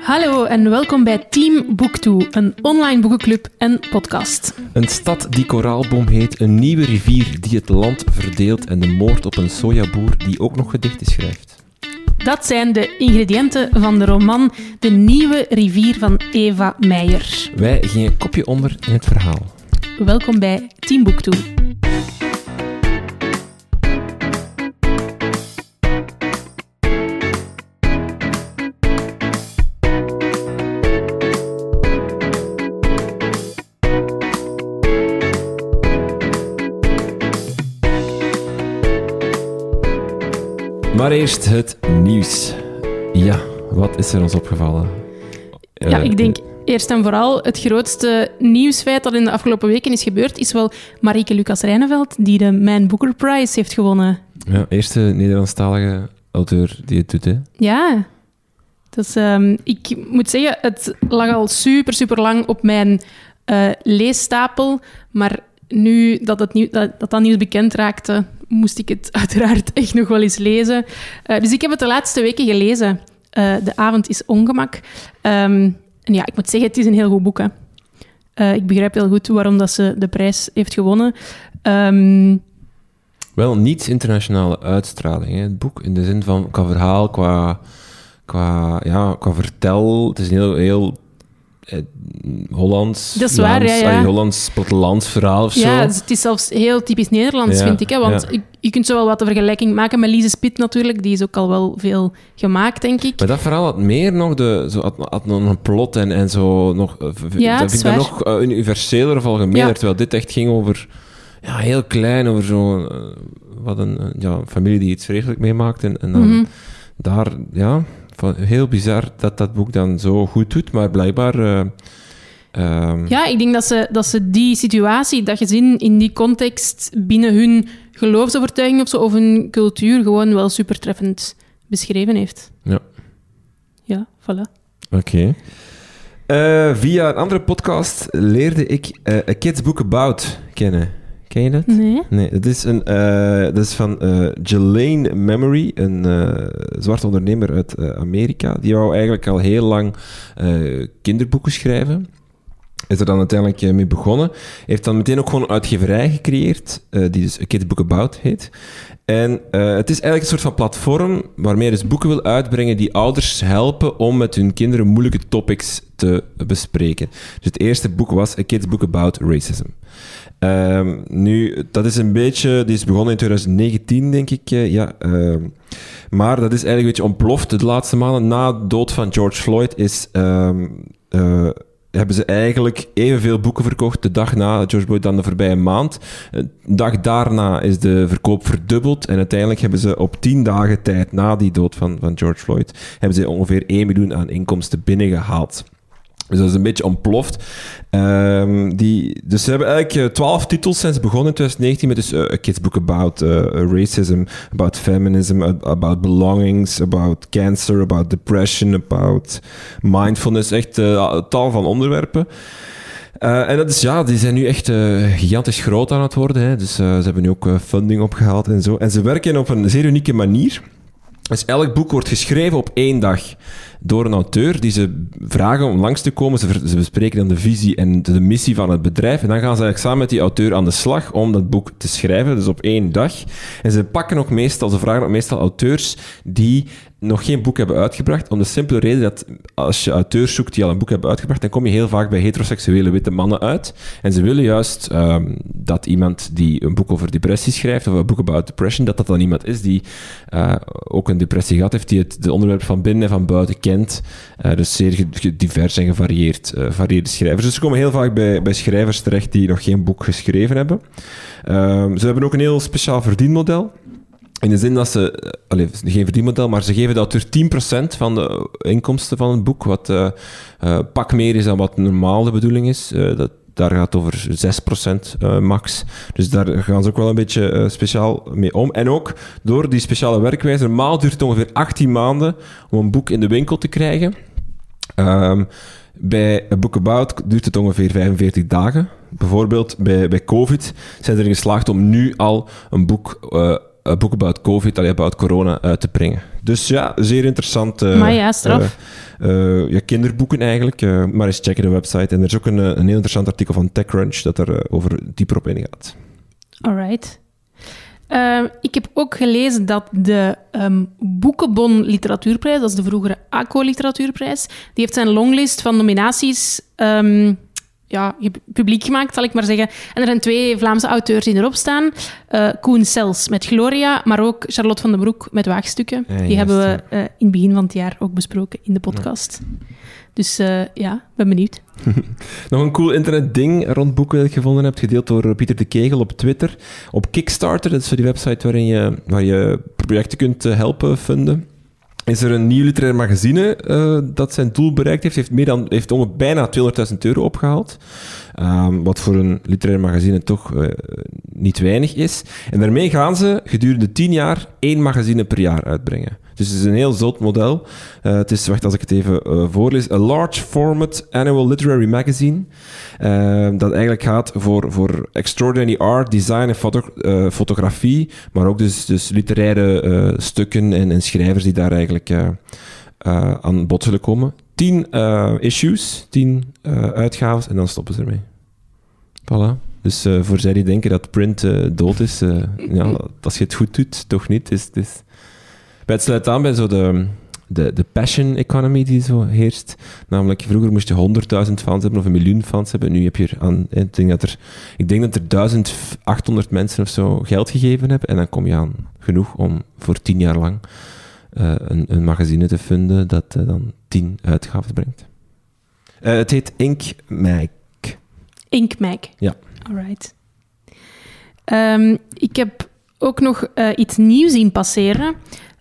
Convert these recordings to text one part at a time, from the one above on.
Hallo en welkom bij Team Book2, een online boekenclub en podcast. Een stad die koraalboom heet, een nieuwe rivier die het land verdeelt en de moord op een sojaboer die ook nog gedichten schrijft. Dat zijn de ingrediënten van de roman De Nieuwe Rivier van Eva Meijer. Wij gingen kopje onder in het verhaal. Welkom bij Team Book2. Maar eerst het nieuws. Ja, wat is er ons opgevallen? Ja, Eh, ik denk eerst en vooral het grootste nieuwsfeit dat in de afgelopen weken is gebeurd, is wel Marieke Lucas Rijneveld, die de Man Booker Prize heeft gewonnen. Ja, eerste Nederlandstalige auteur die het doet, hè? Ja. Dus ehm, ik moet zeggen, het lag al super, super lang op mijn eh, leesstapel. Maar nu dat, het nieuw, dat, dat dat nieuws bekend raakte, moest ik het uiteraard echt nog wel eens lezen. Eh, dus ik heb het de laatste weken gelezen. Eh, de avond is ongemak. Ehm, en ja, ik moet zeggen, het is een heel goed boek. Hè. Eh, ik begrijp heel goed waarom dat ze de prijs heeft gewonnen. Ehm, Wel niet internationale uitstraling, hè, het boek. In de zin van qua verhaal, qua, qua, ja, qua vertel. Het is een heel, heel Hollands... Dat is waar, ja, ja. ah, Hollands plattelandsverhaal of Ja, zo. dus het is zelfs heel typisch Nederlands, Ja, vind ik. Hè? Want ja. je, kunt zo wel wat de vergelijking maken met Lise Spit natuurlijk. Die is ook al wel veel gemaakt, denk ik. Maar dat verhaal had meer nog, de, zo, had, had nog een plot en, en zo nog... eh, Ja, dat vind ik nog eh, universeler of algemener, Ja. terwijl dit echt ging over... Ja, heel klein, over zo'n... eh, wat een eh, ja, familie die iets vreselijk meemaakt. En, en dan Mhm. daar, ja... Van, heel bizar dat dat boek dan zo goed doet, maar blijkbaar... eh, ehm, Ja, ik denk dat ze, dat ze die situatie, dat gezin in die context binnen hun geloofsovertuiging of zo, of hun cultuur gewoon wel supertreffend beschreven heeft. Ja. Ja, voilà. Oké. Eh, via een andere podcast leerde ik eh A Kids Book About kennen. Ken je dat? Nee? Nee, dat is, een, eh, dat is van eh Jelaine Memory, een eh zwarte ondernemer uit Amerika. Die wou eigenlijk al heel lang kinderboeken schrijven. Is er dan uiteindelijk eh, mee begonnen. Heeft dan meteen ook gewoon een uitgeverij gecreëerd, eh, die dus A Kids Book About heet. En eh, het is eigenlijk een soort van platform waarmee je dus boeken wil uitbrengen die ouders helpen om met hun kinderen moeilijke topics te bespreken. Dus het eerste boek was A Kids Book About Racism. Ehm, nu, dat is een beetje... Die is begonnen in 2019, denk ik. ja, ehm, maar dat is eigenlijk een beetje ontploft de laatste maanden. Na de dood van George Floyd is... eh, hebben ze eigenlijk evenveel boeken verkocht de dag na George Floyd dan de voorbije maand. Een dag daarna is de verkoop verdubbeld en uiteindelijk hebben ze op tien dagen tijd na die dood van, van George Floyd hebben ze ongeveer 1 miljoen aan inkomsten binnengehaald. Dus dat is een beetje ontploft. Ehm, die, dus ze hebben eigenlijk eh, twaalf titels sinds begonnen in 2019 met dus eh, a kids about eh, racism, about feminism, about belongings, about cancer, about depression, about mindfulness. Echt eh, tal van onderwerpen. En dat is, ja, die zijn nu echt gigantisch groot aan het worden. Hè. Dus ze hebben nu ook funding opgehaald en zo. En ze werken op een zeer unieke manier. Dus elk boek wordt geschreven op één dag door een auteur die ze vragen om langs te komen. Ze, bespreken dan de visie en de missie van het bedrijf. En dan gaan ze eigenlijk samen met die auteur aan de slag om dat boek te schrijven, dus op één dag. En ze pakken ook meestal, ze vragen ook meestal auteurs die nog geen boek hebben uitgebracht, om de simpele reden dat als je auteurs zoekt die al een boek hebben uitgebracht, dan kom je heel vaak bij heteroseksuele witte mannen uit. En ze willen juist ehm, dat iemand die een boek over depressie schrijft, of een boek about depression, dat dat dan iemand is die eh, ook een depressie gehad heeft, die het de onderwerp van binnen en van buiten kent. Eh, dus zeer divers en gevarieerd, eh varieerde schrijvers. Dus ze komen heel vaak bij, bij schrijvers terecht die nog geen boek geschreven hebben. Ehm, ze hebben ook een heel speciaal verdienmodel. In de zin dat ze, eh, allee, geen verdienmodel, maar ze geven de auteur 10% van de inkomsten van het boek, wat eh, eh, pak meer is dan wat normaal de bedoeling is. Dat, daar gaat het over 6% eh, max. Dus daar gaan ze ook wel een beetje speciaal mee om. En ook door die speciale werkwijze, normaal duurt het ongeveer 18 maanden om een boek in de winkel te krijgen. Ehm, bij A Book About duurt het ongeveer 45 dagen. Bijvoorbeeld bij, bij COVID zijn ze erin geslaagd om nu al een boek a book about COVID, allee, about corona, uit te brengen. Dus ja, zeer interessant. eh, Maar ja, straf. eh, eh, ja, kinderboeken eigenlijk. eh, maar eens checken de website. En er is ook een, eh, een heel interessant artikel van TechCrunch dat er eh, over dieper op ingaat. Alright. Ehm, ik heb ook gelezen dat de ehm, Boekenbon Literatuurprijs, dat is de vroegere ACO Literatuurprijs, die heeft zijn longlist van nominaties ehm, ja, publiek gemaakt, zal ik maar zeggen. En er zijn twee Vlaamse auteurs die erop staan. Eh, Koen Sels met Gloria, maar ook Charlotte van den Broek met Waagstukken. Ja, die juist, hebben we ja. eh, in het begin van het jaar ook besproken in de podcast. Dus eh, ja, ben benieuwd. Nog een cool internetding rond boeken dat ik gevonden heb, gedeeld door Pieter de Kegel op Twitter. Op Kickstarter, dat is die website waarin je, waar je projecten kunt helpen vinden. Is er een nieuw literair magazine eh, dat zijn doel bereikt heeft? Heeft, meer dan, heeft bijna 200.000 euro opgehaald. Ehm, wat voor een literair magazine toch eh, niet weinig is. En daarmee gaan ze gedurende 10 jaar één magazine per jaar uitbrengen. Dus het is een heel zot model. Eh, het is, wacht als ik het even eh, voorlees, a large format annual literary magazine. eh, dat eigenlijk gaat voor, voor extraordinary art, design en foto- fotografie, maar ook dus, dus literaire stukken en, en schrijvers die daar eigenlijk aan bod zullen komen. Tien issues, tien uitgaves en dan stoppen ze ermee. Voilà. Dus voor zij die denken dat print dood is, ja, als je het goed doet, toch niet. Is, het is... Het sluit aan bij zo de, de, de passion economy die zo heerst. Namelijk, vroeger moest je 100.000 fans hebben of een miljoen fans hebben. Nu heb je er aan, ik denk dat er, ik denk dat er 1800 mensen of zo geld gegeven hebben. En dan kom je aan genoeg om voor tien jaar lang eh, een, een magazine te vinden dat eh, dan tien uitgaven brengt. Eh, het heet Ink Mag. Ink Mag. Ja. Alright. Ehm, ik heb ook nog iets nieuws zien passeren.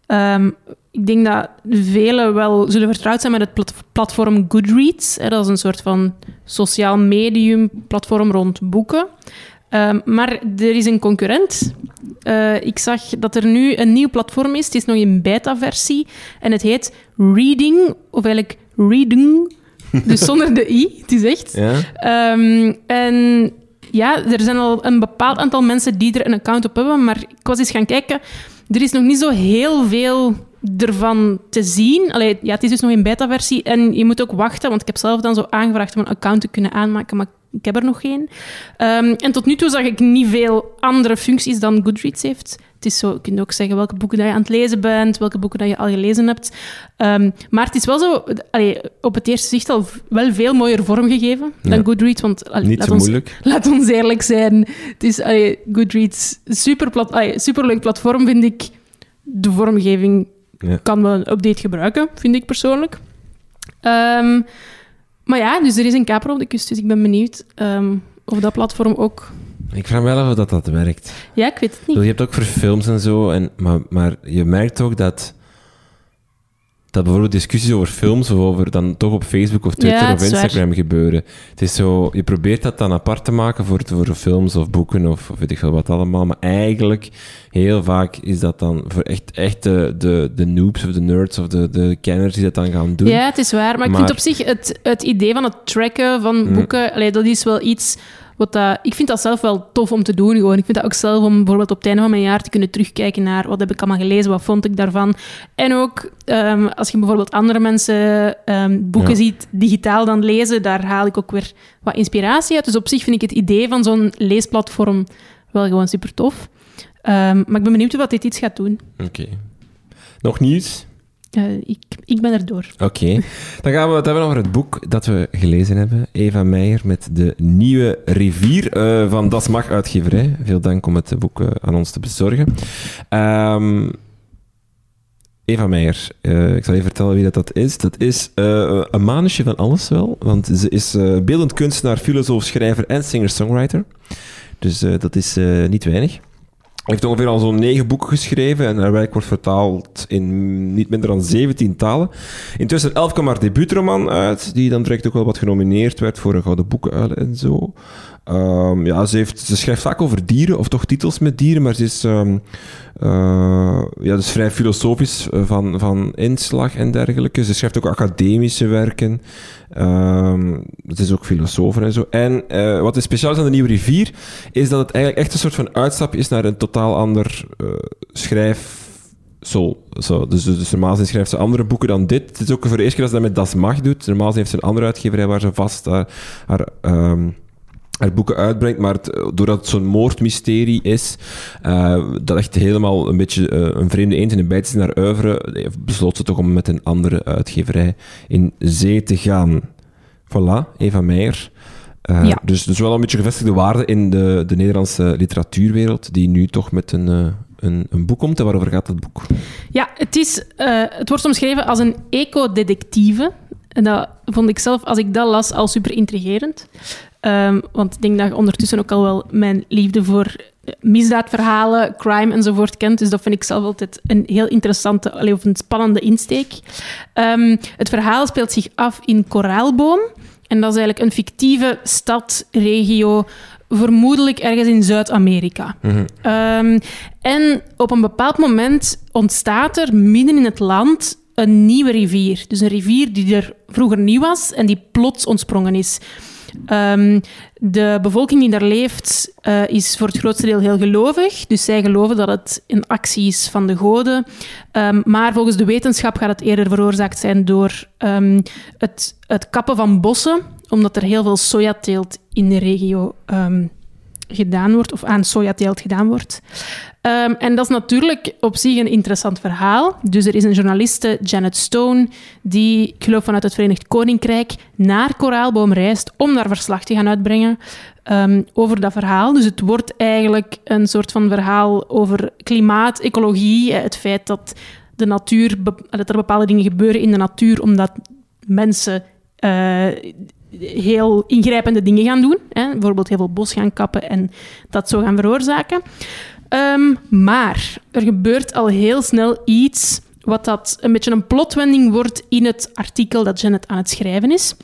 Ehm, ik denk dat velen wel zullen vertrouwd zijn met het plat- platform Goodreads. Hè, dat is een soort van sociaal medium platform rond boeken. Ehm, maar er is een concurrent. Eh, ik zag dat er nu een nieuw platform is. Het is nog in beta-versie. En het heet Reading, of eigenlijk Reading. Dus zonder de i, het is echt. Ja? Ehm, en ja, er zijn al een bepaald aantal mensen die er een account op hebben, maar ik was eens gaan kijken. Er is nog niet zo heel veel ervan te zien. Allee, ja, het is dus nog in beta-versie en je moet ook wachten, want ik heb zelf dan zo aangevraagd om een account te kunnen aanmaken, maar ik heb er nog geen. Ehm, en tot nu toe zag ik niet veel andere functies dan Goodreads heeft. Het is zo, je kunt ook zeggen welke boeken dat je aan het lezen bent, welke boeken dat je al gelezen hebt. Ehm, maar het is wel zo, allee, op het eerste zicht al wel veel mooier vormgegeven dan. Goodreads. Want, allee, Niet laat zo ons, moeilijk. Laat ons eerlijk zijn. Het is allee, Goodreads, super plat, superleuk platform, vind ik. De vormgeving Ja. kan wel een update gebruiken, vind ik persoonlijk. Ehm, maar ja, dus er is een kaper op de kust, dus ik ben benieuwd ehm, of dat platform ook... Ik vraag me wel af of dat, dat werkt. Ja, ik weet het Je niet. hebt ook voor films en zo, en, maar, maar je merkt ook dat, dat bijvoorbeeld discussies over films of over dan toch op Facebook of Twitter Ja, of waar. Instagram gebeuren. Het is zo, je probeert dat dan apart te maken voor, voor films of boeken of, of weet ik veel wat allemaal, maar eigenlijk heel vaak is dat dan voor echt, echt de, de, de noobs of de nerds of de, de kenners die dat dan gaan doen. Ja, het is waar. Maar, ik vind op zich het, het idee van het tracken van Mm. boeken, allee, dat is wel iets wat dat, ik vind dat zelf wel tof om te doen. Gewoon. Ik vind dat ook zelf om bijvoorbeeld op het einde van mijn jaar te kunnen terugkijken naar wat heb ik allemaal gelezen, wat vond ik daarvan. En ook ehm, als je bijvoorbeeld andere mensen ehm, boeken Ja. ziet digitaal dan lezen, daar haal ik ook weer wat inspiratie uit. Dus op zich vind ik het idee van zo'n leesplatform wel gewoon super tof. Ehm, maar ik ben benieuwd wat dit iets gaat doen. Oké. Nog nieuws? Eh, ik, ik ben erdoor. Oké. Dan gaan we het hebben over het boek dat we gelezen hebben. Eva Meijer met de nieuwe rivier eh, van Das Mag uitgeverij. Veel dank om het boek eh, aan ons te bezorgen. Ehm, Eva Meijer, ik zal even vertellen wie dat, dat is. Dat is een manusje van alles wel, want ze is beeldend kunstenaar, filosoof, schrijver en singer-songwriter. Dus dat is niet weinig. Hij heeft ongeveer al zo'n negen boeken geschreven en haar werk wordt vertaald in niet minder dan 17 talen. Intussen elf kwam haar debuutroman uit, die dan direct ook wel wat genomineerd werd voor een Gouden Boekenuil en zo. Ehm, ja, ze, schrijft vaak over dieren, of toch titels met dieren, maar ze is ehm, eh, ja, dus vrij filosofisch eh, van, van inslag en dergelijke. Ze schrijft ook academische werken. Um, het is ook filosoof en zo. En uh, wat is speciaal is aan de Nieuwe Rivier, is dat het eigenlijk echt een soort van uitstap is naar een totaal ander schrijf zo. Dus, dus, dus normaal schrijft ze andere boeken dan dit. Het is ook voor de eerste keer dat ze dat met Das Mag doet. Normaal heeft ze een andere uitgeverij waar ze vast haar, haar boeken uitbrengt. Maar het, doordat het zo'n moordmysterie is, uh, dat echt helemaal een beetje uh, een vreemde eend in de bijt is naar uiveren, besloot ze toch om met een andere uitgeverij in zee te gaan. Voilà, Eva Meijer. Uh, ja. dus, dus wel een beetje gevestigde waarde in de, de Nederlandse literatuurwereld, die nu toch met een, een, een boek komt. En waarover gaat het boek? Ja, het, is, het wordt omschreven als een eco-detectieve. En dat vond ik zelf, als ik dat las, al super intrigerend. Um, want ik denk dat je ondertussen ook al wel mijn liefde voor eh, misdaadverhalen, crime enzovoort kent. Dus dat vind ik zelf altijd een heel interessante, of een spannende insteek. Um, het verhaal speelt zich af in Koraalboom. En dat is eigenlijk een fictieve stad, regio, vermoedelijk ergens in Zuid-Amerika. Mm um, en op een bepaald moment ontstaat er midden in het land een nieuwe rivier. Dus een rivier die er vroeger niet was en die plots ontsprongen is. Um, de bevolking die daar leeft uh, is voor het grootste deel heel gelovig. Dus zij geloven dat het een actie is van de goden. Um, maar volgens de wetenschap gaat het eerder veroorzaakt zijn door um, het, het kappen van bossen, omdat er heel veel sojateelt in de regio gedaan wordt, of aan sojateelt gedaan wordt. Um, en dat is natuurlijk op zich een interessant verhaal. Dus er is een journaliste, Janet Stone, die, ik geloof vanuit het Verenigd Koninkrijk, naar Koraalboom reist om daar verslag te gaan uitbrengen um, over dat verhaal. Dus het wordt eigenlijk een soort van verhaal over klimaat, ecologie, het feit dat, de natuur, dat er bepaalde dingen gebeuren in de natuur omdat mensen uh, heel ingrijpende dingen gaan doen. Hè? Bijvoorbeeld heel veel bos gaan kappen en dat zo gaan veroorzaken. Um, maar er gebeurt al heel snel iets wat dat een beetje een plotwending wordt in het artikel dat Janet aan het schrijven is.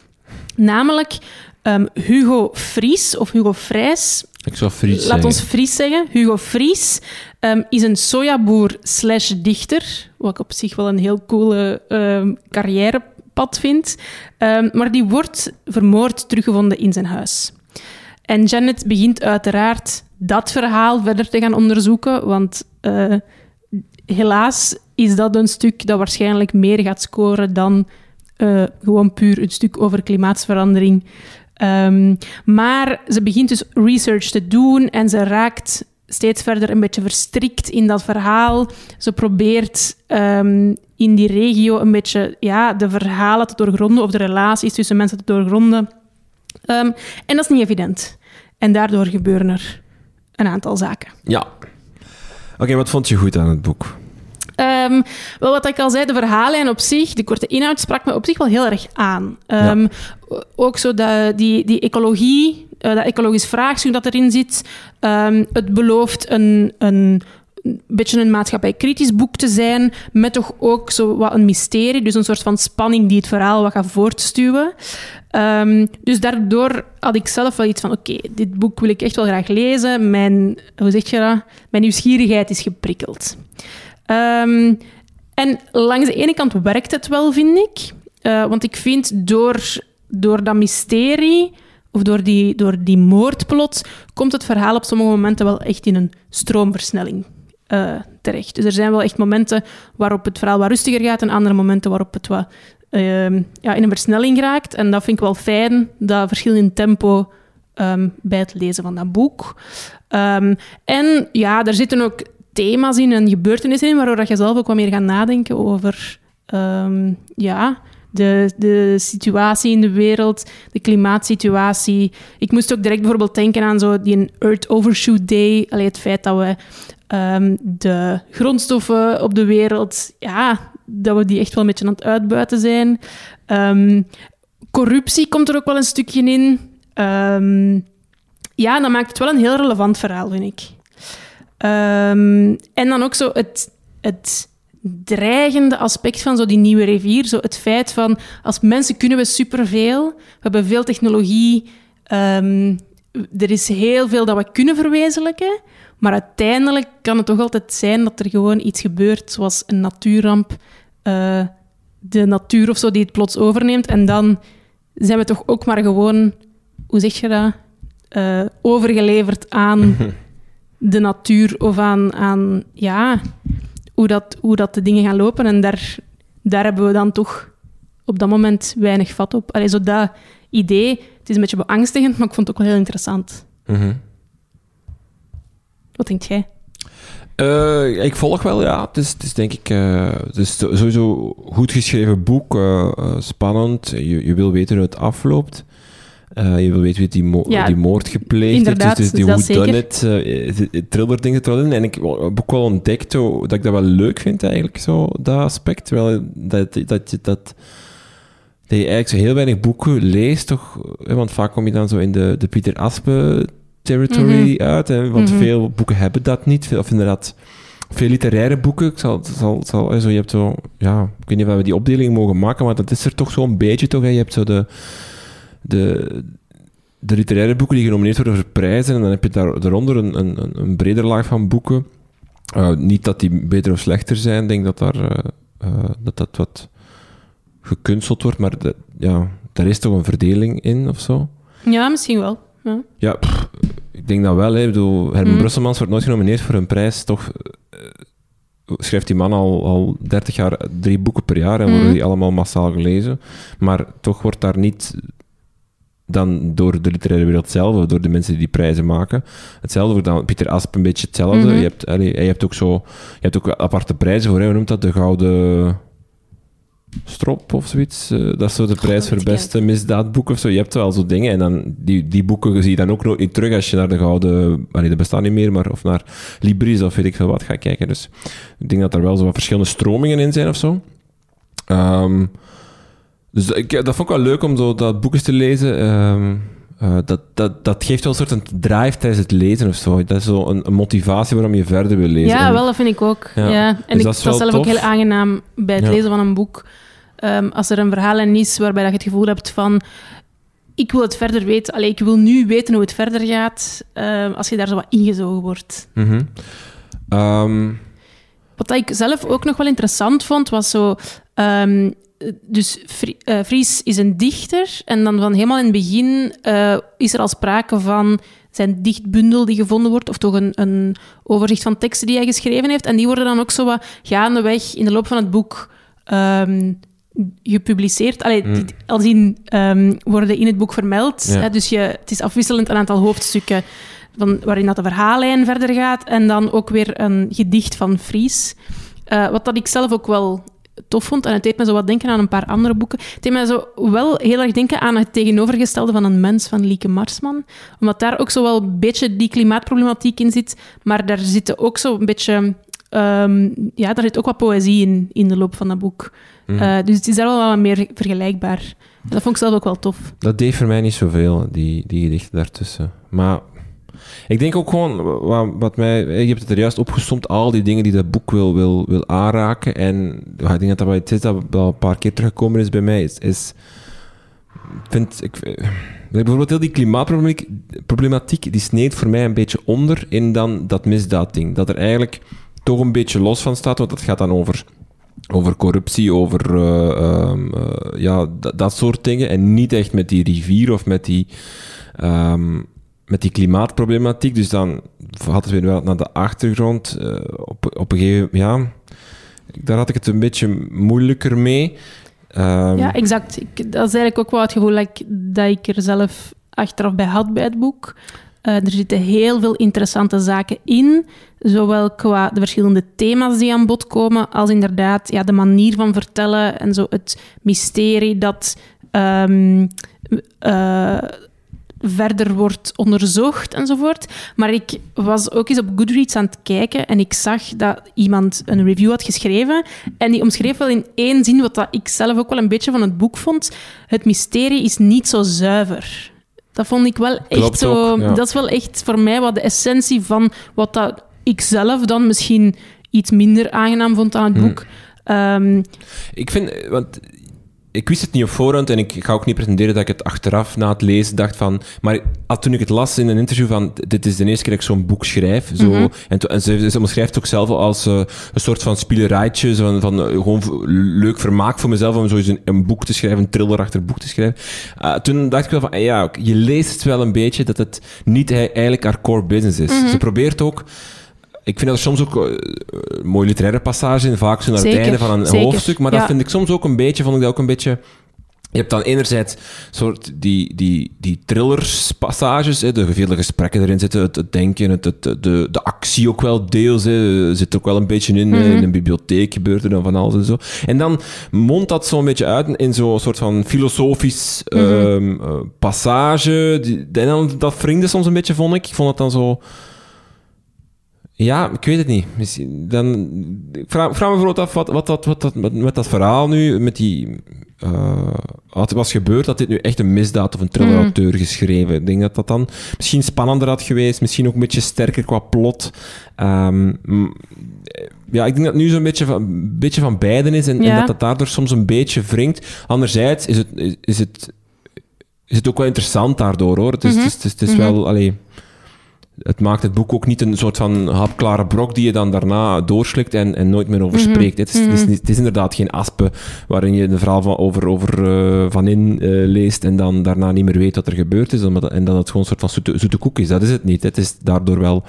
Namelijk um, Hugo Fries, of Hugo Frijs. Ik zou Fries Laat ons Fries zeggen. Hugo Fries um, is een sojaboer slash dichter, wat ik op zich wel een heel coole carrière pad vindt. Um, maar die wordt vermoord teruggevonden in zijn huis. En Janet begint uiteraard dat verhaal verder te gaan onderzoeken, want uh, helaas is dat een stuk dat waarschijnlijk meer gaat scoren dan uh, gewoon puur een stuk over klimaatsverandering. Um, maar ze begint dus research te doen en ze raakt steeds verder een beetje verstrikt in dat verhaal. Ze probeert um, in die regio een beetje ja, de verhalen te doorgronden of de relaties tussen mensen te doorgronden. Um, en dat is niet evident. En daardoor gebeuren er een aantal zaken. Ja. Oké, wat vond je goed aan het boek? Um, wel, wat ik al zei, de verhaallijn op zich, de korte inhoud, sprak me op zich wel heel erg aan. Um, ja. Ook zo de, die, die ecologie, uh, dat ecologisch vraagstuk dat erin zit. Um, het belooft een, een een beetje een maatschappijkritisch boek te zijn, met toch ook zo wat een mysterie, dus een soort van spanning die het verhaal wat gaat voortstuwen. Um, dus daardoor had ik zelf wel iets van, oké, okay, dit boek wil ik echt wel graag lezen. Mijn, hoe zeg je dat? Mijn nieuwsgierigheid is geprikkeld. Um, en langs de ene kant werkt het wel, vind ik. Uh, want ik vind door, door dat mysterie of door die, door die moordplot komt het verhaal op sommige momenten wel echt in een stroomversnelling uh, terecht. Dus er zijn wel echt momenten waarop het verhaal wat rustiger gaat en andere momenten waarop het wat uh, ja, in een versnelling raakt. En dat vind ik wel fijn, dat verschil in tempo um, bij het lezen van dat boek. En ja, er zitten ook thema's in en gebeurtenissen in, waardoor je zelf ook wat meer gaat nadenken over um, ja, de, de situatie in de wereld, de klimaatsituatie. Ik moest ook direct bijvoorbeeld denken aan zo die Earth Overshoot Day. Allee, het feit dat we um, de grondstoffen op de wereld, ja, dat we die echt wel een beetje aan het uitbuiten zijn. Um, corruptie komt er ook wel een stukje in. Ja, dat maakt het wel een heel relevant verhaal, vind ik. En dan ook zo het, dreigende aspect van zo die nieuwe rivier. Zo het feit van, als mensen kunnen we superveel. We hebben veel technologie. Um, er is heel veel dat we kunnen verwezenlijken, maar uiteindelijk kan het toch altijd zijn dat er gewoon iets gebeurt, zoals een natuurramp, eh, de natuur of zo die het plots overneemt. En dan zijn we toch ook maar gewoon, hoe zeg je dat, eh, overgeleverd aan de natuur of aan, aan ja, hoe, dat, hoe dat de dingen gaan lopen. En daar, daar hebben we dan toch op dat moment weinig vat op. Allee, zo dat idee, het is een beetje beangstigend, maar ik vond het ook wel heel interessant. Mhm. Wat denk jij? Eh, ik volg wel, ja. Het is, het is denk ik eh, het is sowieso goed geschreven boek, eh, spannend. Je, je wil weten hoe het afloopt. Eh, je wil weten wie die, mo Ja, die moord gepleegd heeft. Dus, dus die hoe uh, thriller dingen er wel in. En ik heb ook wel ontdekt dat ik dat wel leuk vind eigenlijk, zo, dat aspect. Terwijl dat, dat, dat, je- dat, dat je eigenlijk zo heel weinig boeken leest, toch? hè, Want vaak kom je dan zo in de, de Pieter Aspe territory uit. Hè, want Mhm. veel boeken hebben dat niet. Of inderdaad, veel literaire boeken. Ik zal, zal, zal, hè, zo, je hebt zo, ja, ik weet niet of we die opdeling mogen maken, maar dat is er toch zo'n beetje toch. Hè. Je hebt zo de, de, de literaire boeken die genomineerd worden voor prijzen. En dan heb je daar, daaronder een, een, een- een breder laag van boeken. Uh, niet dat die beter of slechter zijn. Ik denk dat daar, uh, uh, dat, dat wat gekunsteld wordt. Maar de, ja, daar is toch een verdeling in of zo. Ja, misschien wel. Ja. Ja, pff, ik denk dat wel. Hè. Ik bedoel, Herman Mm. Brusselmans wordt nooit genomineerd voor een prijs. Toch eh, schrijft die man al, al 30 jaar drie boeken per jaar en Mm. worden die allemaal massaal gelezen. Maar toch wordt daar niet dan door de literaire wereld zelf, of door de mensen die die prijzen maken. Hetzelfde wordt dan Pieter Asp een beetje hetzelfde. Mhm. Je, hebt, allee, je hebt ook zo, je hebt ook aparte prijzen voor, hè. hoe noemt dat? De Gouden Strop of zoiets. Eh, dat is zo de prijs voor beste misdaadboek of zo. Je hebt wel zo dingen en dan die, die boeken zie je dan ook nooit terug als je naar de Gouden... Allee, dat bestaat niet meer, maar of naar Libris of weet ik veel wat gaat kijken. Dus ik denk dat er wel zo wat verschillende stromingen in zijn of zo. Ehm, dus ik, dat vond ik wel leuk om zo dat boek eens te lezen. Ehm, eh, dat, dat, dat geeft wel een soort een drive tijdens het lezen of zo. Dat is zo een, een motivatie waarom je verder wil lezen. Ja, En- wel, dat vind ik ook. Ja. Ja. En Dus ik, dat is zelf ook heel aangenaam bij het Ja. lezen van een boek. Ehm, als er een verhaal is waarbij dat je het gevoel hebt van... Ik wil het verder weten. Allee, ik wil nu weten hoe het verder gaat. ehm, als je daar zo wat ingezogen wordt. Mhm. Wat ik zelf ook nog wel interessant vond, was zo... dus Vri- eh, Fries is een dichter. En dan van helemaal in het begin eh, is er al sprake van zijn dichtbundel die gevonden wordt. Of toch een, een overzicht van teksten die hij geschreven heeft. En die worden dan ook zo wat gaandeweg in de loop van het boek ehm, gepubliceerd. Allee, Mm. die- als in ehm, worden in het boek vermeld. Ja. Hè, dus je, het is afwisselend een aantal hoofdstukken van, waarin dat de verhaallijn verder gaat. En dan ook weer een gedicht van Fries. Eh, wat dat ik zelf ook wel tof vond. En het deed me zo wat denken aan een paar andere boeken. Het deed me zo wel heel erg denken aan het tegenovergestelde van een mens van Lieke Marsman. Omdat daar ook zo wel een beetje die klimaatproblematiek in zit. Maar daar zit ook zo een beetje... ehm, ja, daar zit ook wat poëzie in, in de loop van dat boek. mhm. Eh, dus het is daar wel wat meer vergelijkbaar. En dat vond ik zelf ook wel tof. Dat deed voor mij niet zoveel, die, die gedichten daartussen. Maar ik denk ook gewoon, wat, mij, je hebt het er juist opgestomd, al die dingen die dat boek wil, wil, wil aanraken. En ik denk dat dat is dat wel een paar keer teruggekomen is bij mij. Is, vind, ik, bijvoorbeeld heel die klimaatproblematiek, problematiek, die sneed voor mij een beetje onder in dan dat misdaadding. Dat er eigenlijk toch een beetje los van staat, want dat gaat dan over over corruptie, over eh, ehm, eh, ja, dat, dat soort dingen. En niet echt met die rivier of met die, ehm, met die klimaatproblematiek. Dus dan had het weer wel naar de achtergrond. eh, op, op een gegeven ja, daar had ik het een beetje moeilijker mee. Ehm, Ja, exact. Ik, dat is eigenlijk ook wel het gevoel dat ik, dat ik er zelf achteraf bij had bij het boek. Eh, er zitten heel veel interessante zaken in, zowel qua de verschillende thema's die aan bod komen, als inderdaad ja, de manier van vertellen en zo het mysterie dat eh, verder wordt onderzocht enzovoort. Maar ik was ook eens op Goodreads aan het kijken en ik zag dat iemand een review had geschreven en die omschreef wel in één zin wat dat ik zelf ook wel een beetje van het boek vond. Het mysterie is niet zo zuiver. Dat vond ik wel echt zo... ook, ja. Dat is wel echt voor mij wat de essentie van wat dat ik zelf dan misschien iets minder aangenaam vond aan het Hmm. boek. Ehm, Ik vind, want ik wist het niet op voorhand en ik ga ook niet pretenderen dat ik het achteraf na het lezen dacht van... Maar al toen ik het las in een interview van... Dit is de eerste keer dat ik zo'n boek schrijf. Zo, Mhm. En, en ze, ze omschrijft het ook zelf als eh, een soort van spielerijtje. Zo van, van eh, gewoon leuk vermaak voor mezelf om zoiets een, een boek te schrijven, een thriller achter een boek te schrijven. Ah, toen dacht ik wel van, eh, ja, je leest het wel een beetje dat het niet eigenlijk haar core business is. Mhm. Ze probeert ook... Ik vind dat er soms ook eh, mooie literaire passages in, vaak zo naar Zeker, het einde van een zeker. hoofdstuk. Maar dat vind ik soms ook een beetje, vond ik dat ook een beetje... Je hebt dan enerzijds soort die, die, die thrillerspassages, hè, de vele gesprekken erin zitten, het, het denken, het, het, de, de actie ook wel deels, hè, er zit ook wel een beetje in. Mhm. In een bibliotheek gebeurt er dan van alles en zo. En dan mondt dat zo'n beetje uit in zo'n soort van filosofisch Mhm. ehm, eh, passage. Die, en dan, dat wringde soms een beetje, vond ik. Ik vond het dan zo... Ja, ik weet het niet. Misschien- Dan, ik vraag, vraag me bijvoorbeeld af wat, wat, dat, wat dat met, met dat verhaal nu, met die... eh, wat was gebeurd, dat dit nu echt een misdaad of een thriller-auteur geschreven. Ik denk dat dat dan misschien spannender had geweest, misschien ook een beetje sterker qua plot. Ehm, ja, ik denk dat het nu zo'n beetje van, een beetje van beiden is en, dat dat daardoor soms een beetje wringt. Anderzijds is het, is, is het, is het ook wel interessant daardoor, hoor. Het is, Mhm. het is, het is, het is Mhm. wel... Allee, het maakt het boek ook niet een soort van hapklare brok die je dan daarna doorslikt en, en nooit meer over Mhm. spreekt. Het, is, het, is, Mhm. het is inderdaad geen aspen waarin je een verhaal van, over, over eh, Van In eh, leest en dan daarna niet meer weet wat er gebeurd is omdat- en dat het gewoon een soort van zoete, zoete koek is. Dat is het niet. Het is daardoor wel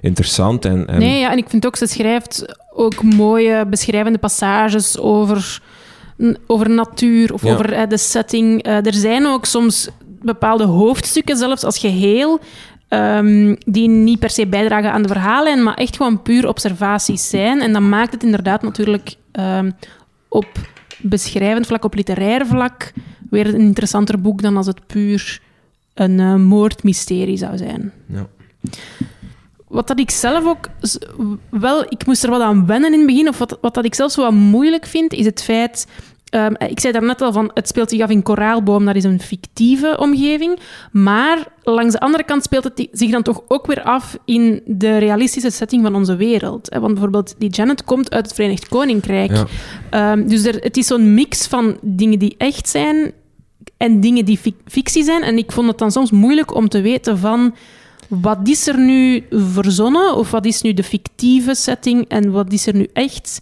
interessant. En, en Nee, ja, en ik vind ook, ze schrijft ook mooie beschrijvende passages over, over natuur of Ja. over eh, de setting. Er zijn ook soms bepaalde hoofdstukken, zelfs als geheel, ehm, die niet per se bijdragen aan de verhalen, maar echt gewoon puur observaties zijn. En dat maakt het inderdaad natuurlijk ehm, op beschrijvend vlak, op literair vlak, weer een interessanter boek dan als het puur een eh, moordmysterie zou zijn. Ja. Wat dat ik zelf ook wel, ik moest er wat aan wennen in het begin, of wat, wat dat ik zelf zo wat moeilijk vind, is het feit. Ehm, ik zei daarnet al van, het speelt zich af in Koraalboom, dat is een fictieve omgeving. Maar langs de andere kant speelt het zich dan toch ook weer af in de realistische setting van onze wereld. Want bijvoorbeeld, die Janet komt uit het Verenigd Koninkrijk. Ja. Ehm, dus er, het is zo'n mix van dingen die echt zijn en dingen die fic- fictie zijn. En ik vond het dan soms moeilijk om te weten van... Wat is er nu verzonnen? Of wat is nu de fictieve setting? En wat is er nu echt?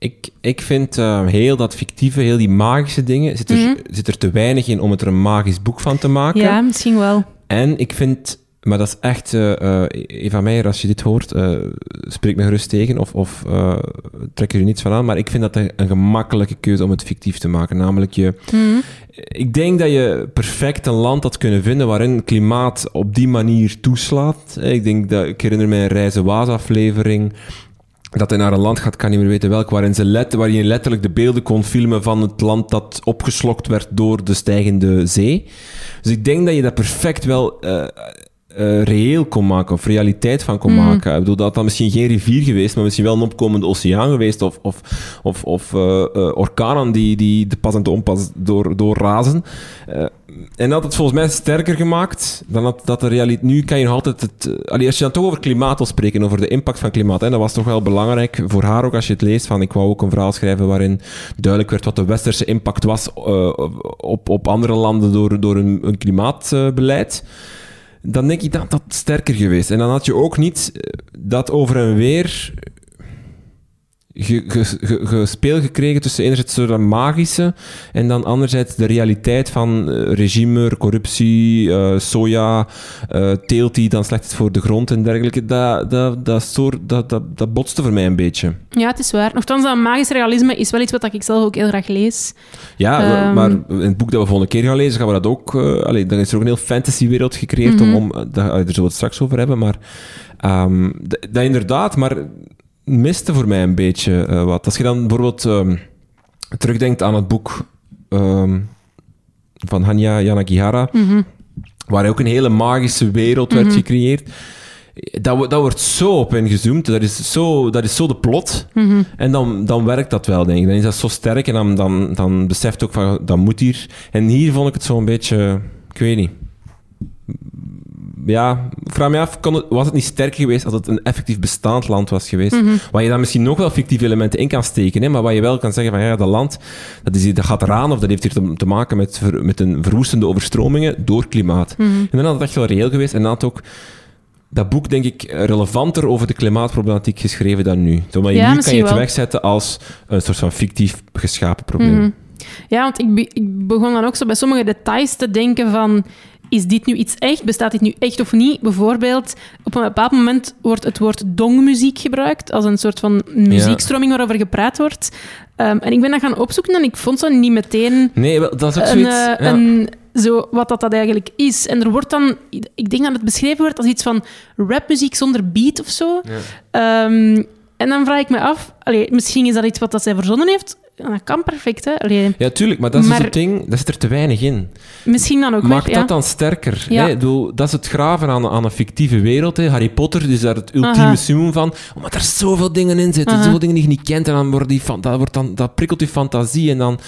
Ik, ik vind eh, heel dat fictieve, heel die magische dingen, zit er, Mhm. zit er te weinig in om het er een magisch boek van te maken. Ja, misschien wel. En ik vind, maar dat is echt, eh, Eva Meijer, als je dit hoort, eh, spreek me gerust tegen of, of trek er je niets van aan. Maar ik vind dat een, een gemakkelijke keuze om het fictief te maken. Namelijk, je, Mhm. ik denk dat je perfect een land had kunnen vinden waarin klimaat op die manier toeslaat. Ik denk dat, ik herinner mij een Reizen aflevering. Dat hij naar een land gaat, kan niet meer weten welk, waarin ze let, waar je letterlijk de beelden kon filmen van het land dat opgeslokt werd door de stijgende zee. Dus ik denk dat je dat perfect wel eh, eh, reëel kon maken, of realiteit van kon Mhm. maken. Ik bedoel, dat had misschien geen rivier geweest, maar misschien wel een opkomende oceaan geweest, of, of, of, of eh, eh, orkanen die, die de pas en de onpas door, doorrazen. En dat het volgens mij sterker gemaakt dan dat, de realiteit... Nu kan je nog altijd het... eh, als je dan toch over klimaat wil spreken, over de impact van klimaat, hè, dat was toch wel belangrijk voor haar ook als je het leest. Van, ik wou ook een verhaal schrijven waarin duidelijk werd wat de westerse impact was eh, op, op andere landen door, door een, klimaatbeleid. dan denk ik dat dat sterker geweest. En dan had je ook niet eh, dat over en weer gespeel gekregen tussen enerzijds dat magische en dan anderzijds de realiteit van eh, regime, corruptie, eh, soja, eh, teelt die dan slecht is voor de grond en dergelijke. Dat, dat, dat, soort, dat, dat, dat botste voor mij een beetje. Ja, het is waar. Nochtans, dat magisch realisme is wel iets wat ik zelf ook heel graag lees. Ja, Ehm. maar in het boek dat we volgende keer gaan lezen, gaan we dat ook... eh allee, dan is er ook een heel fantasywereld gecreëerd Mhm. om... om daar, zullen we het straks over hebben, maar... ehm, dat inderdaad, maar miste voor mij een beetje eh, wat. Als je dan bijvoorbeeld ehm, terugdenkt aan het boek ehm, van Hanya Yanagihara, Mhm. waar ook een hele magische wereld werd Mhm. gecreëerd. Dat, dat wordt zo op ingezoomd, dat is zo, dat is zo de plot. Mhm. En dan, dan werkt dat wel, denk ik. Dan is dat zo sterk en dan, dan, dan beseft ook van, dat moet hier. En hier vond ik het zo een beetje, ik weet niet, ja, vraag me af, kon het- was het niet sterker geweest als het een effectief bestaand land was geweest? Mhm. Waar je dan misschien nog wel fictieve elementen in kan steken, hè, maar waar je wel kan zeggen van ja, dat land dat, is, dat gaat eraan of dat heeft hier te, te maken met, met een verwoestende overstromingen door klimaat. Mhm. En dan had het echt wel reëel geweest en dan had ook dat boek, denk ik, relevanter over de klimaatproblematiek geschreven dan nu. Maar Ja, nu kan je het wel. wegzetten als een soort van fictief geschapen probleem. Mhm. Ja, want ik, be- ik begon dan ook zo bij sommige details te denken van... Is dit nu iets echt? Bestaat dit nu echt of niet? Bijvoorbeeld, op een bepaald moment wordt het woord dongmuziek gebruikt als een soort van muziekstroming waarover gepraat wordt. Ehm, en ik ben dat gaan opzoeken en ik vond zo niet meteen Nee, dat is ook zoiets... eh, ja. een, zo, wat dat, dat eigenlijk is. En er wordt dan... Ik denk dat het beschreven wordt als iets van rapmuziek zonder beat of zo. Ehm, en dan vraag ik me af... Allee, misschien is dat iets wat dat zij verzonnen heeft. Dat kan perfect, hè? Allee, Ja, tuurlijk, maar dat is dus Maar- het ding, dat zit er te weinig in. misschien dan ook Maak weer, dat ja. dan sterker. Ja. Hè? Ik bedoel, dat is het graven aan, aan een fictieve wereld. Hè? Harry Potter is daar het ultieme Aha. summum van. Omdat er zoveel dingen in zitten, Aha. zoveel dingen die je niet kent. En dan wordt die, dat, wordt dan, dat prikkelt je fantasie. En, dan,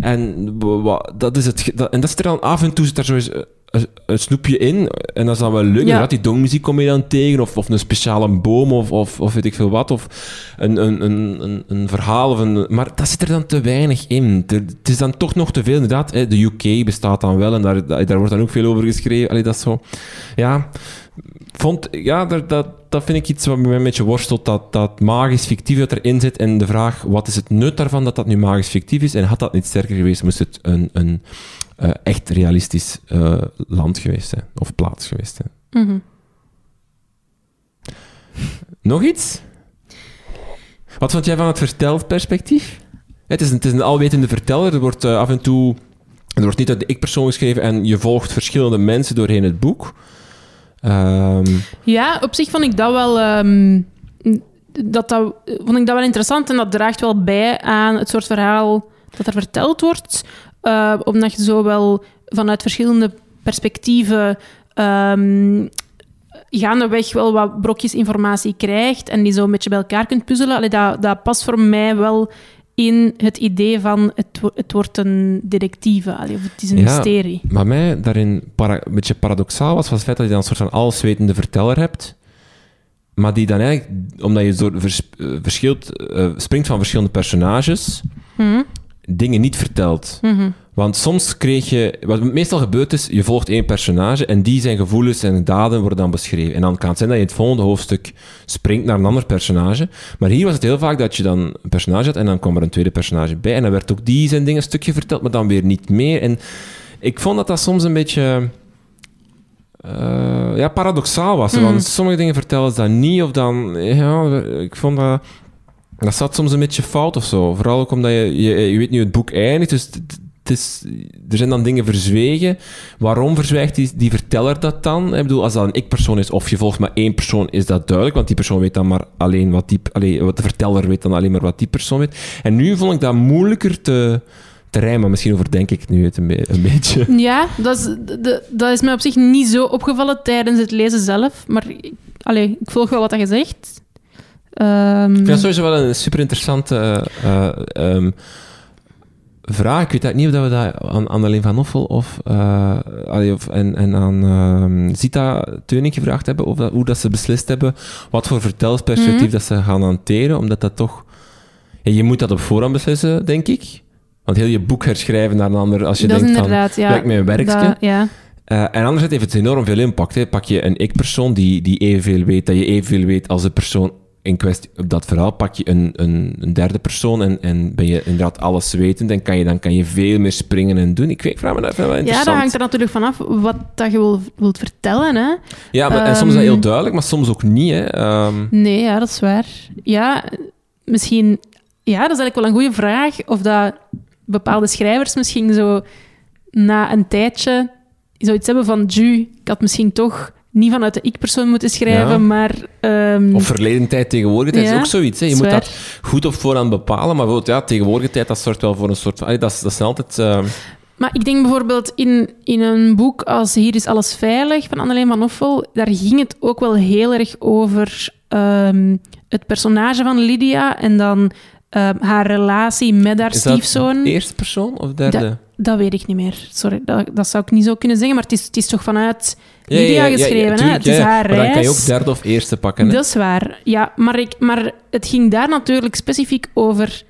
en, dat is het, dat, en dat zit er dan af en toe zit er zo eens, eh, een, snoepje in. En dat is dan wel leuk. Ja. Die dongmuziek kom je dan tegen. Of, of een speciale boom, of, of, of weet ik veel wat. Of een, een, een, een, een verhaal. Of een, maar dat zit er dan te weinig in. Het is dan toch nog te veel. Inderdaad, hè, de UK bestaat dan wel. En daar, daar wordt dan ook veel over geschreven. Allee, dat is zo... Ja, vond, ja dat, dat, dat vind ik iets wat mij een beetje worstelt. Dat, dat magisch fictief dat erin zit. En de vraag, wat is het nut daarvan dat dat nu magisch fictief is? En had dat niet sterker geweest, moest het een, een eh, echt realistisch eh, land geweest zijn. Of plaats geweest zijn. Mhm. Nog iets? Wat vond jij van het vertelperspectief? Het is een, het is een alwetende verteller. Er wordt eh, af en toe... Er wordt niet uit de ik-persoon geschreven en je volgt verschillende mensen doorheen het boek. Ehm, Ja, op zich vond ik dat wel... ehm, dat, dat, vond ik dat wel interessant en dat draagt wel bij aan het soort verhaal dat er verteld wordt. Eh, omdat je zo wel vanuit verschillende perspectieven ehm, gaandeweg wel wat brokjes informatie krijgt en die zo een beetje bij elkaar kunt puzzelen. Allee, dat, dat past voor mij wel in het idee van het, wo- het wordt een detectieve, allee, of het is een Ja. mysterie. Maar mij daarin een beetje paradoxaal was, was het feit dat je dan een soort van alleswetende verteller hebt, maar die dan eigenlijk, omdat je door vers, eh, verschilt, eh, springt van verschillende personages, Mhm, dingen niet vertelt. mhm. Want soms kreeg je... Wat meestal gebeurt is, je volgt één personage en die zijn gevoelens en daden worden dan beschreven. En dan kan het zijn dat je in het volgende hoofdstuk springt naar een ander personage. Maar hier was het heel vaak dat je dan een personage had en dan kwam er een tweede personage bij. En dan werd ook die zijn ding een stukje verteld, maar dan weer niet meer. En ik vond dat dat soms een beetje... eh, ja, paradoxaal was. Mm. Want sommige dingen vertellen ze dan niet, of dan... Ja, ik vond dat... Dat zat soms een beetje fout of zo. Vooral ook omdat je... Je, weet nu het boek eindigt, dus... het- is, er zijn dan dingen verzwegen. Waarom verzwijgt die, verteller dat dan? Ik bedoel, als dat een ik-persoon is of je volgt maar één persoon, is dat duidelijk. Want die persoon weet dan maar alleen wat die... Allee, wat de verteller weet dan alleen maar wat die persoon weet. En nu vond ik dat moeilijker te, te rijmen. Misschien overdenk ik nu het een, een beetje. Ja, dat is, de- dat is mij op zich niet zo opgevallen tijdens het lezen zelf. Maar ik- ik volg wel wat je zegt. Ehm, Ik vind dat sowieso wel een super interessante vraag. Ik weet eigenlijk niet of dat we dat aan Annelien van Offel of, eh, allee, of en, en aan ehm, Zita Teuning gevraagd hebben, of dat, hoe dat ze beslist hebben wat voor vertelsperspectief Mhm. dat ze gaan hanteren, omdat dat toch... Ja, je moet dat op voorhand beslissen, denk ik. Want heel je boek herschrijven naar een ander, als je dat denkt van... ja. werk met een werkje. dat- ja. Eh, en anderzijds heeft het enorm veel impact. Hè. Pak je een ik-persoon die, die evenveel weet, dat je evenveel weet als de persoon in kwestie op dat verhaal. Pak je een, een, een derde persoon en, en ben je inderdaad alles wetend en kan je, dan kan je veel meer springen en doen. Ik, weet- ik vraag me dat wel ja, interessant. dat hangt er natuurlijk vanaf wat dat je wil, wilt vertellen. Hè? Ja, maar, en soms is dat heel Ehm, duidelijk, maar soms ook niet. Hè. Ehm, Nee, ja, dat is waar. Ja, misschien... Ja, dat is eigenlijk wel een goede vraag. Of dat bepaalde schrijvers misschien zo na een tijdje zoiets hebben van... Ju, ik had misschien toch niet vanuit de ik-persoon moeten schrijven, Ja. maar... ehm, of verleden tijd, tegenwoordige tijd Ja, is ook zoiets. Hè. Je moet dat goed op voorhand bepalen, maar bijvoorbeeld, ja, tegenwoordige tijd, dat zorgt wel voor een soort van... allee, dat, is, dat is altijd... ehm, Maar ik denk bijvoorbeeld in, in een boek als Hier is alles veilig van Anneleen van Offel, daar ging het ook wel heel erg over ehm, het personage van Lydia en dan haar relatie met haar is dat stiefzoon. eerste persoon of derde? Da- Dat weet ik niet meer. Sorry, dat, dat zou ik niet zo kunnen zeggen. Maar het is, het is toch vanuit Lydia geschreven, hè? Het is haar Maar dan kan je ook derde of eerste pakken. Hè? Dat is waar. Ja, maar, ik, maar het ging daar natuurlijk specifiek over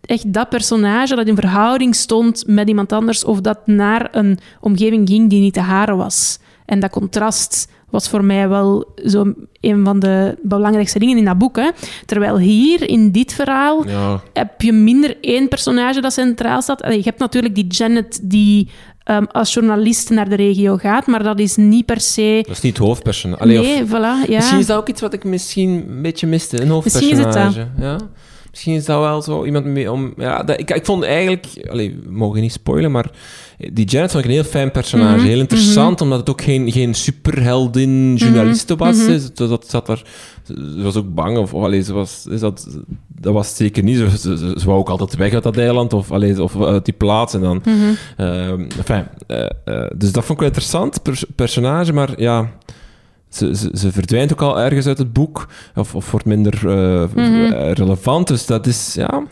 echt dat personage dat in verhouding stond met iemand anders of dat naar een omgeving ging die niet de hare was. En dat contrast was voor mij wel zo een van de belangrijkste dingen in dat boek. Hè. Terwijl hier, in dit verhaal, Ja, heb je minder één personage dat centraal staat. Allee, je hebt natuurlijk die Janet die ehm, als journalist naar de regio gaat, maar dat is niet per se... dat is niet het hoofdpersonage. Allee, of- nee, voilà, ja. Misschien is dat ook iets wat ik misschien een beetje miste, een Misschien is het dat. hoofdpersonage. Ja? Misschien is dat wel zo iemand mee om... Ja, dat, ik, ik vond eigenlijk... Allee, we mogen niet spoilen, maar die Janet vond ik een heel fijn personage. Mhm, Heel interessant, omdat het ook geen, geen superheldin journaliste was. mhm. Ze- Dat, zat er, ze was ook bang, of, of allee, ze was, is dat, dat was zeker niet. Ze, ze, ze, ze wou ook altijd weg uit dat eiland, of, allee, of uit die plaats. En dan... Mhm. Ehm, enfin, eh, eh, dus dat vond ik wel interessant, pers- personage, maar ja, ze, ze, ze verdwijnt ook al ergens uit het boek, of, of wordt minder eh, Mhm. relevant, dus dat is, ja...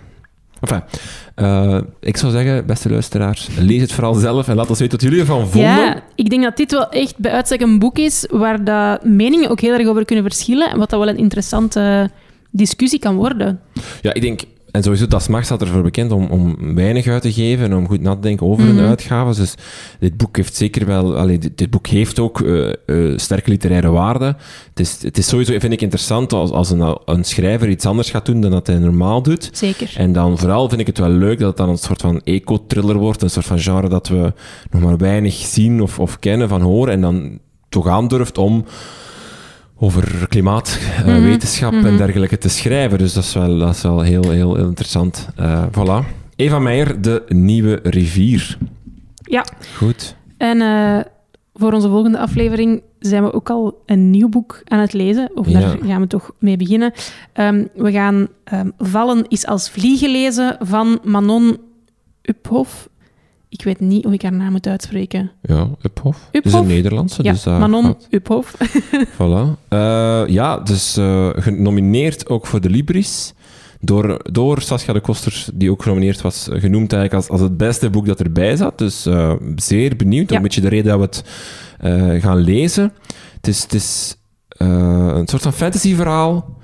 Enfin, eh, ik zou zeggen, beste luisteraars, lees het vooral zelf en laat ons weten wat jullie ervan vonden. Ja, ik denk dat dit wel echt bij uitstek een boek is waar de meningen ook heel erg over kunnen verschillen en wat dat wel een interessante discussie kan worden. Ja, ik denk, en sowieso, Das Mag staat ervoor bekend om, om weinig uit te geven en om goed na te denken over hun Mhm. uitgaven. Dus dit boek heeft zeker wel, allee, dit, dit boek heeft ook eh, eh, sterke literaire waarde. Het is, het is sowieso, vind ik, interessant als, als een, een schrijver iets anders gaat doen dan dat hij normaal doet. Zeker. En dan vooral vind ik het wel leuk dat het dan een soort van eco-thriller wordt, een soort van genre dat we nog maar weinig zien of, of kennen van horen, en dan toch aandurft om over klimaat, eh, Mhm, wetenschap en mhm. dergelijke te schrijven. Dus dat is wel, dat is wel heel, heel, interessant. Eh, voilà. Eva Meijer, De Nieuwe Rivier. Ja, Goed. en eh, voor onze volgende aflevering zijn we ook al een nieuw boek aan het lezen. Of daar Ja. gaan we toch mee beginnen. Ehm, we gaan ehm, Vallen is als vliegen lezen van Manon Uphoff. Ik weet niet hoe ik haar naam moet uitspreken. Ja, Uphoff. Het is een Nederlandse, Ja, dus dat Manon gaat. Uphoff. Voilà. Eh, ja, dus eh, genomineerd ook voor de Libris. Door, door Sascha de Koster, die ook genomineerd was, eh, genoemd eigenlijk als, als het beste boek dat erbij zat. Dus zeer benieuwd. Ja. Een beetje de reden dat we het gaan lezen. Het is, het is een soort van fantasyverhaal.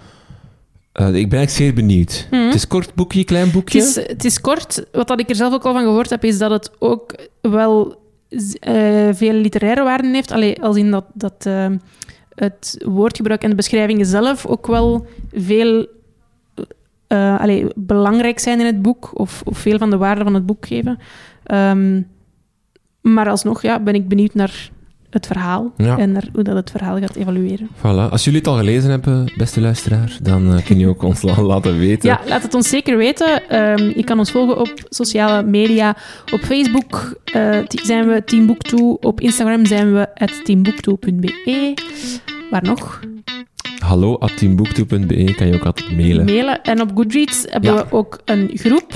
Eh, ik ben eigenlijk zeer benieuwd. Mhm. Het is een kort boekje, klein Het boekje. is, het is kort. Wat dat ik er zelf ook al van gehoord heb, is dat het ook wel eh, veel literaire waarden heeft. Allee, als in dat, dat eh, het woordgebruik en de beschrijvingen zelf ook wel veel allee, belangrijk zijn in het boek, of, of veel van de waarde van het boek geven. Ehm, maar alsnog ja, ben ik benieuwd naar het verhaal Ja. en hoe dat het verhaal gaat evalueren. Voilà. Als jullie het al gelezen hebben, beste luisteraar, dan eh, kun je ook ons la- laten weten. Ja, laat het ons zeker weten. Ehm, je kan ons volgen op sociale media. Op Facebook eh, zijn we Team Book Toe. Op Instagram zijn we teambooktoe.be. Waar nog? Hallo at teamboektoe.be kan je ook altijd mailen. Mailen. En op Goodreads hebben Ja. we ook een groep.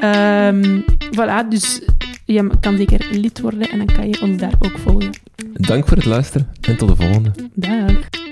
Ehm, voilà, dus je kan zeker lid worden en dan kan je ons daar ook volgen. Dank voor het luisteren en tot de volgende. Dag.